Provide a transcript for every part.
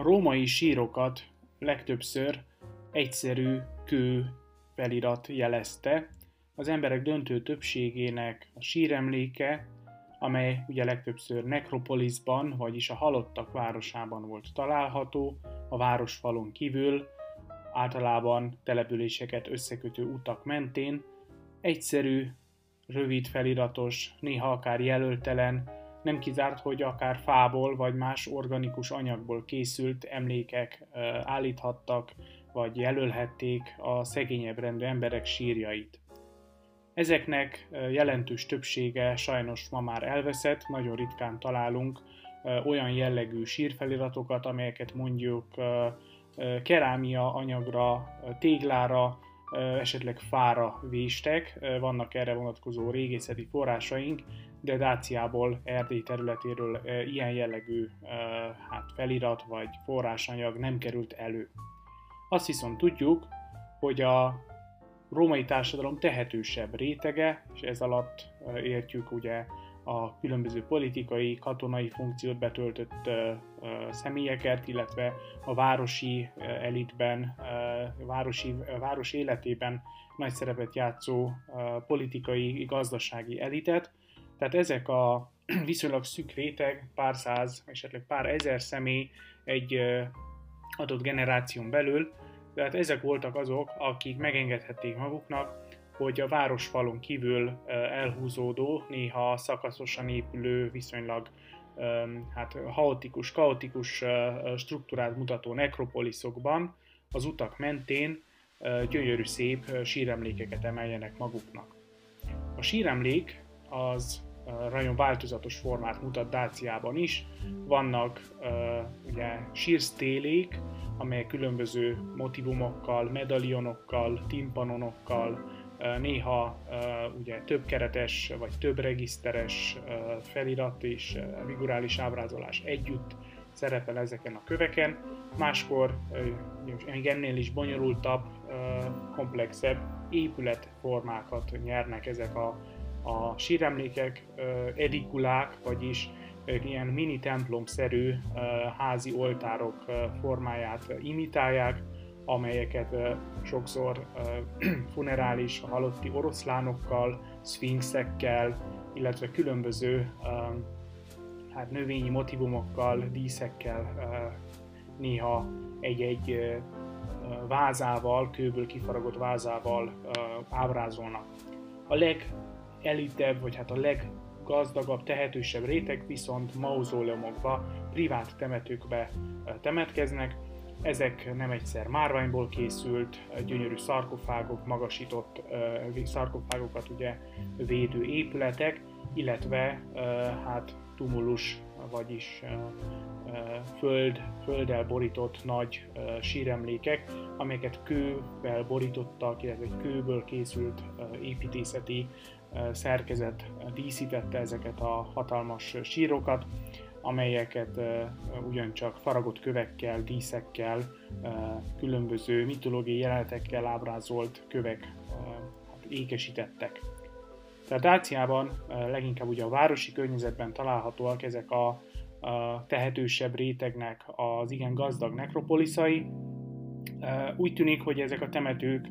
A római sírokat legtöbbször egyszerű kő felirat jelezte. Az emberek döntő többségének a síremléke, amely ugye legtöbbször nekropolisban, vagyis a halottak városában volt található, a városfalon kívül, általában településeket összekötő utak mentén, egyszerű, rövid feliratos, néha akár jelöltelen, nem kizárt, hogy akár fából vagy más organikus anyagból készült emlékek állíthattak, vagy jelölhették a szegényebb rendű emberek sírjait. Ezeknek jelentős többsége sajnos ma már elveszett, nagyon ritkán találunk olyan jellegű sírfeliratokat, amelyeket mondjuk kerámia anyagra, téglára, esetleg fára véstek. Vannak erre vonatkozó régészeti forrásaink, de Dáciából, Erdély területéről ilyen jellegű hát felirat vagy forrásanyag nem került elő. Azt viszont tudjuk, hogy a római társadalom tehetősebb rétege, és ez alatt értjük ugye a különböző politikai, katonai funkciót betöltött személyeket, illetve a városi elitben, városi, város életében nagy szerepet játszó politikai, gazdasági elitet. Tehát ezek a viszonylag szűk réteg, pár száz, esetleg pár ezer személy egy adott generáción belül, tehát ezek voltak azok, akik megengedhették maguknak, hogy a városfalon kívül elhúzódó, néha szakaszosan épülő, viszonylag hát haotikus, kaotikus struktúrát mutató nekropoliszokban az utak mentén gyönyörű szép síremlékeket emeljenek maguknak. A síremlék az nagyon változatos formát mutat Dáciában is. Vannak ugye sírsztélék, amelyek különböző motivumokkal, medalionokkal, timpanonokkal, néha ugye több keretes vagy több regiszteres felirat és figurális ábrázolás együtt szerepel ezeken a köveken, máskor még ennél is bonyolultabb, komplexebb épületformákat nyernek ezek a, a síremlékek, edikulák, vagyis ilyen mini templomszerű házi oltárok formáját imitálják, amelyeket sokszor funerális halotti oroszlánokkal, szfinxekkel, illetve különböző hát növényi motivumokkal, díszekkel, néha egy-egy vázával, kőből kifaragott vázával ábrázolnak. A legelitebb, vagy hát a leggazdagabb, tehetősebb réteg viszont mauzóleumokba, privát temetőkbe temetkeznek, ezek nem egyszer márványból készült, gyönyörű szarkofágok, magasított szarkofágokat ugye védő épületek, illetve hát tumulus, vagyis föld, földdel borított nagy síremlékek, amelyeket kővel borítottak, illetve egy kőből készült építészeti szerkezet díszítette ezeket a hatalmas sírokat amelyeket ugyancsak faragott kövekkel, díszekkel, különböző mitológiai jelenetekkel ábrázolt kövek hát ékesítettek. Tehát Dáciában leginkább ugye a városi környezetben találhatóak ezek a, a tehetősebb rétegnek az igen gazdag nekropoliszai. Úgy tűnik, hogy ezek a temetők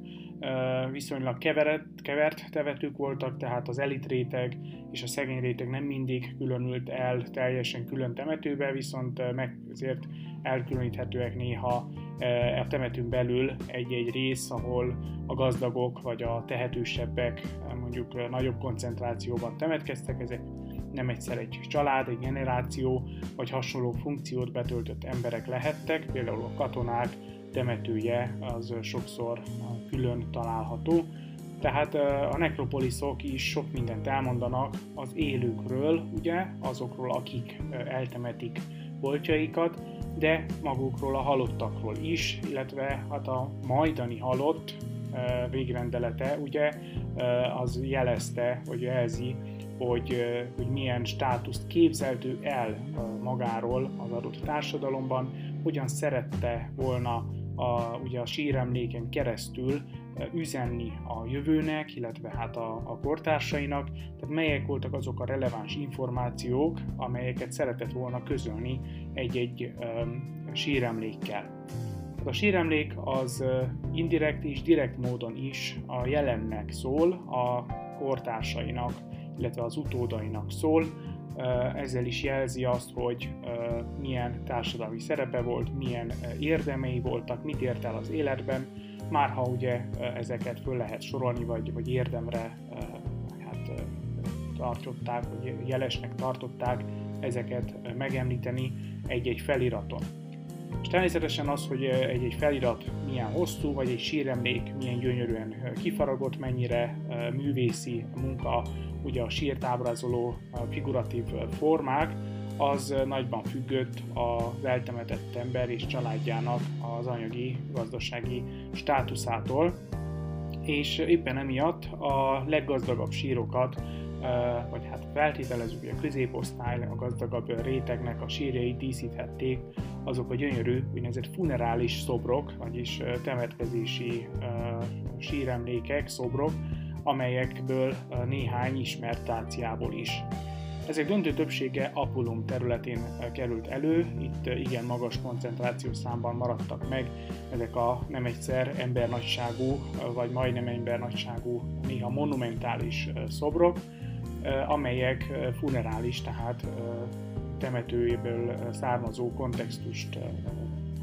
viszonylag kevert, kevert temetők voltak, tehát az elit réteg és a szegény réteg nem mindig különült el teljesen külön temetőbe, viszont meg azért elkülöníthetőek néha a temetőn belül egy-egy rész, ahol a gazdagok vagy a tehetősebbek mondjuk nagyobb koncentrációban temetkeztek, ezek nem egyszer egy család, egy generáció vagy hasonló funkciót betöltött emberek lehettek, például a katonák, temetője az sokszor külön található. Tehát a nekropoliszok is sok mindent elmondanak az élőkről, ugye, azokról, akik eltemetik boltjaikat, de magukról a halottakról is, illetve hát a majdani halott végrendelete, ugye, az jelezte, vagy jelzi, hogy, hogy milyen státuszt képzeltő el magáról az adott társadalomban, hogyan szerette volna a, ugye a síremléken keresztül üzenni a jövőnek, illetve hát a, a kortársainak, tehát melyek voltak azok a releváns információk, amelyeket szeretett volna közölni egy-egy um, síremlékkel. A síremlék az indirekt és direkt módon is a jelennek szól, a kortársainak, illetve az utódainak szól, ezzel is jelzi azt, hogy milyen társadalmi szerepe volt, milyen érdemei voltak, mit ért el az életben, már ha ugye ezeket föl lehet sorolni, vagy, vagy érdemre hát, tartották, vagy jelesnek tartották ezeket megemlíteni egy-egy feliraton. És természetesen az, hogy egy-egy felirat milyen hosszú, vagy egy síremlék milyen gyönyörűen kifaragott, mennyire művészi munka, ugye a sírt ábrázoló figuratív formák, az nagyban függött az eltemetett ember és családjának az anyagi, gazdasági státuszától, és éppen emiatt a leggazdagabb sírokat, vagy hát feltételezzük, hogy a középosztály, a gazdagabb rétegnek a sírjai díszíthették azok a gyönyörű úgynevezett funerális szobrok, vagyis temetkezési síremlékek, szobrok, amelyekből néhány ismert táciából is. Ezek döntő többsége Apulum területén került elő, itt igen magas koncentrációs számban maradtak meg ezek a nem egyszer embernagyságú, vagy majdnem embernagyságú, néha monumentális szobrok, amelyek funerális, tehát temetőjéből származó kontextust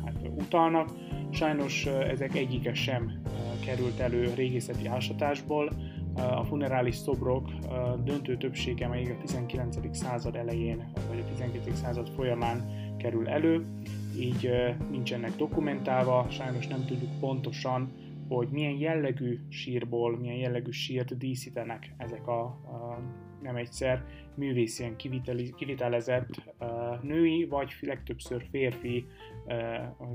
hát, utalnak. Sajnos ezek egyike sem került elő régészeti ásatásból, a funerális szobrok döntő többsége még a 19. század elején vagy a 12. század folyamán kerül elő, így nincsenek dokumentálva, sajnos nem tudjuk pontosan, hogy milyen jellegű sírból, milyen jellegű sírt díszítenek ezek a, a nem egyszer művészien kivitelezett női, vagy legtöbbször férfi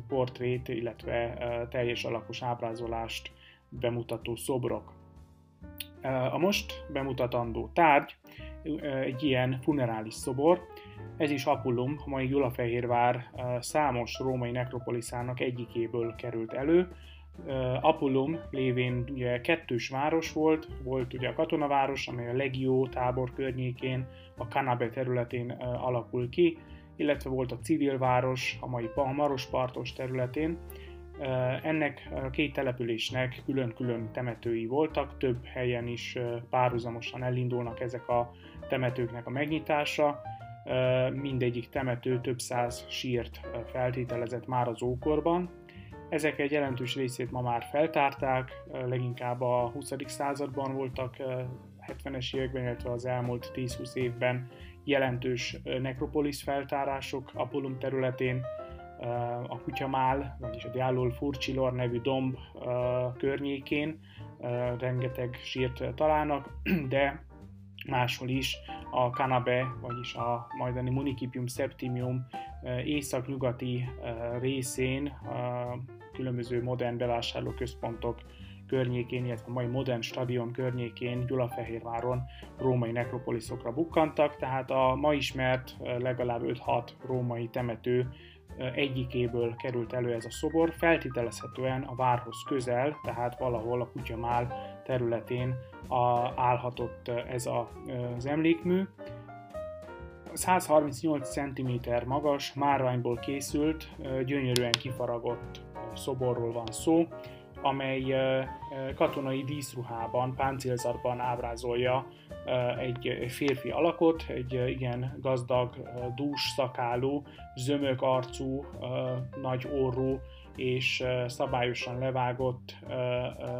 portrét, illetve teljes alapos ábrázolást bemutató szobrok. A most bemutatandó tárgy egy ilyen funerális szobor, ez is Apullum, a mai Gyulafehérvár számos római nekropoliszának egyikéből került elő. Apullum lévén ugye kettős város volt, volt ugye a katonaváros, amely a Legió tábor környékén, a Kanabe területén alakul ki, illetve volt a civil város, a mai Marospartos területén, ennek a két településnek külön-külön temetői voltak, több helyen is párhuzamosan elindulnak ezek a temetőknek a megnyitása. Mindegyik temető több száz sírt feltételezett már az ókorban. Ezek egy jelentős részét ma már feltárták, leginkább a 20. században voltak 70-es években, illetve az elmúlt 10-20 évben jelentős nekropolis feltárások Apollum területén, a Kutyamál, vagyis a Diálol Furcsilor nevű domb környékén rengeteg sírt találnak, de máshol is a Canabe, vagyis a majdani Municipium Septimium észak-nyugati részén különböző modern bevásárlóközpontok környékén, illetve a mai modern stadion környékén, Gyulafehérváron római nekropoliszokra bukkantak, tehát a ma ismert legalább 5-6 római temető egyikéből került elő ez a szobor, feltételezhetően a várhoz közel, tehát valahol a Kutyamál területén a, állhatott ez a, az emlékmű. 138 cm magas, márványból készült, gyönyörűen kifaragott szoborról van szó, amely katonai díszruhában, páncélzatban ábrázolja egy férfi alakot, egy igen gazdag, dús szakálú, zömök arcú, nagy orrú és szabályosan levágott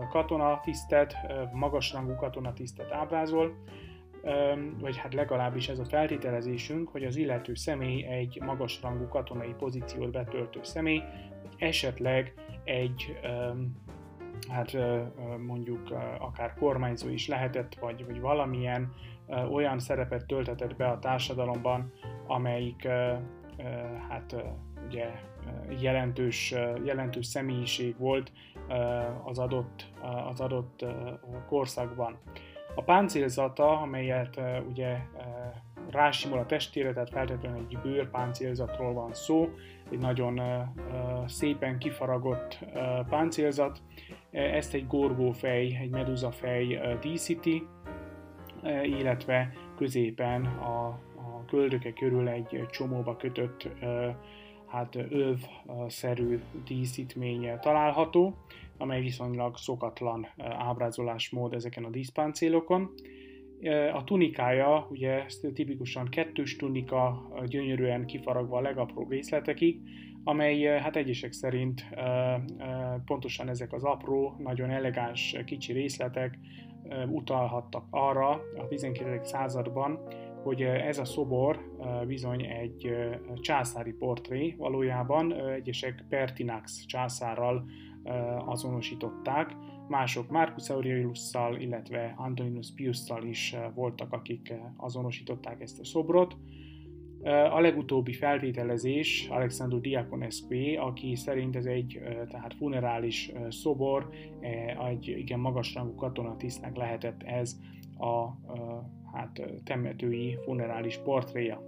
katonatisztet, magasrangú katonatisztet ábrázol, vagy hát legalábbis ez a feltételezésünk, hogy az illető személy egy magasrangú katonai pozíciót betöltő személy, esetleg egy hát mondjuk akár kormányzó is lehetett, vagy, vagy valamilyen olyan szerepet töltetett be a társadalomban, amelyik hát ugye jelentős, jelentős személyiség volt az adott, az adott korszakban. A páncélzata, amelyet ugye rásimul a testére, tehát feltétlenül egy bőrpáncélzatról van szó, egy nagyon szépen kifaragott páncélzat, Ezt egy gorgófej, egy meduzafej díszíti, illetve középen a, a köldöke körül egy csomóba kötött hát övszerű díszítmény található, amely viszonylag szokatlan ábrázolásmód ezeken a díszpáncélokon. A tunikája, ugye tipikusan kettős tunika, gyönyörűen kifaragva a legapróbb részletekig, amely hát egyesek szerint pontosan ezek az apró, nagyon elegáns kicsi részletek utalhattak arra a 19. században, hogy ez a szobor bizony egy császári portré, valójában egyesek Pertinax császárral azonosították, mások Marcus Aureliusszal, illetve Antoninus Piusszal is voltak, akik azonosították ezt a szobrot. A legutóbbi feltételezés Alexandru Diakonescu, aki szerint ez egy tehát funerális szobor, egy igen magasrangú katonatisztnek lehetett ez a hát, temetői funerális portréja.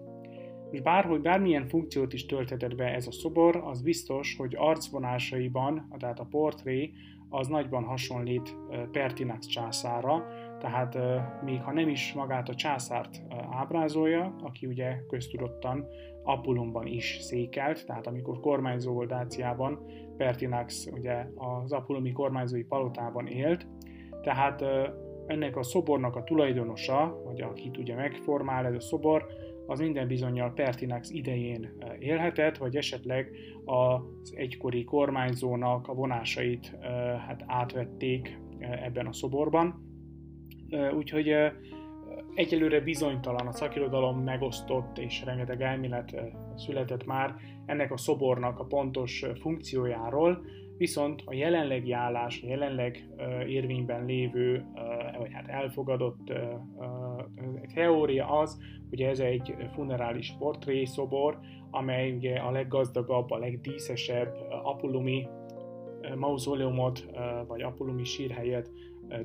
És bárhogy bármilyen funkciót is tölthetett be ez a szobor, az biztos, hogy arcvonásaiban, tehát a portré, az nagyban hasonlít Pertinax császára, tehát még ha nem is magát a császárt ábrázolja, aki ugye köztudottan Apullumban is székelt, tehát amikor kormányzó volt Dáciában, Pertinax ugye az Apullumi kormányzói palotában élt, tehát ennek a szobornak a tulajdonosa, vagy akit ugye megformál ez a szobor, az minden bizonyal Pertinax idején élhetett, vagy esetleg az egykori kormányzónak a vonásait hát átvették ebben a szoborban. Úgyhogy egyelőre bizonytalan, a szakirodalom megosztott, és rengeteg elmélet született már ennek a szobornak a pontos funkciójáról, viszont a jelenlegi állás, a jelenleg érvényben lévő, vagy hát elfogadott teória az, hogy ez egy funerális portrészobor, amely ugye a leggazdagabb, a legdíszesebb apullumi mauzóleumot, vagy apullumi sírhelyet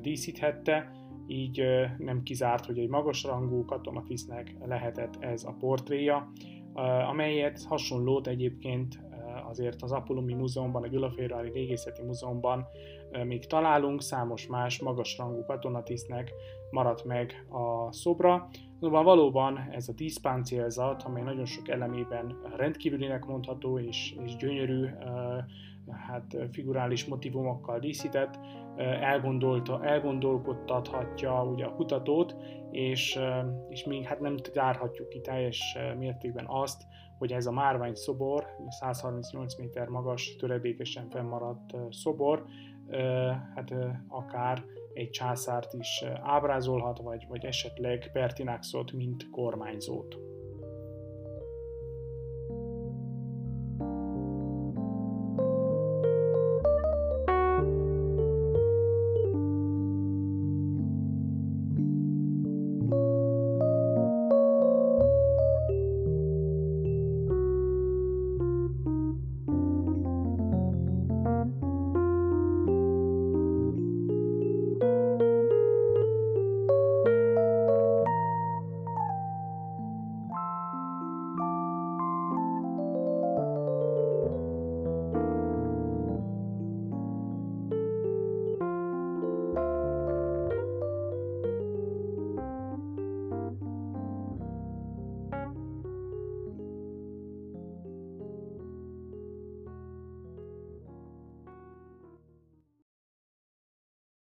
díszíthette, így nem kizárt, hogy egy magasrangú katonatisztnek lehetett ez a portréja, amelyet hasonlót egyébként azért az Apollumi Múzeumban, a Gyulafehérvári Régészeti Múzeumban még találunk, számos más magasrangú katonatisztnek maradt meg a szobra. Szóval valóban ez a díszpáncélzat, amely nagyon sok elemében rendkívülinek mondható és, és gyönyörű, hát figurális motivumokkal díszített, elgondolta, elgondolkodtathatja ugye a kutatót, és, és még hát nem zárhatjuk ki teljes mértékben azt, hogy ez a márvány szobor, 138 méter magas, töredékesen fennmaradt szobor, hát akár egy császárt is ábrázolhat, vagy, vagy esetleg Pertinaxot, mint kormányzót.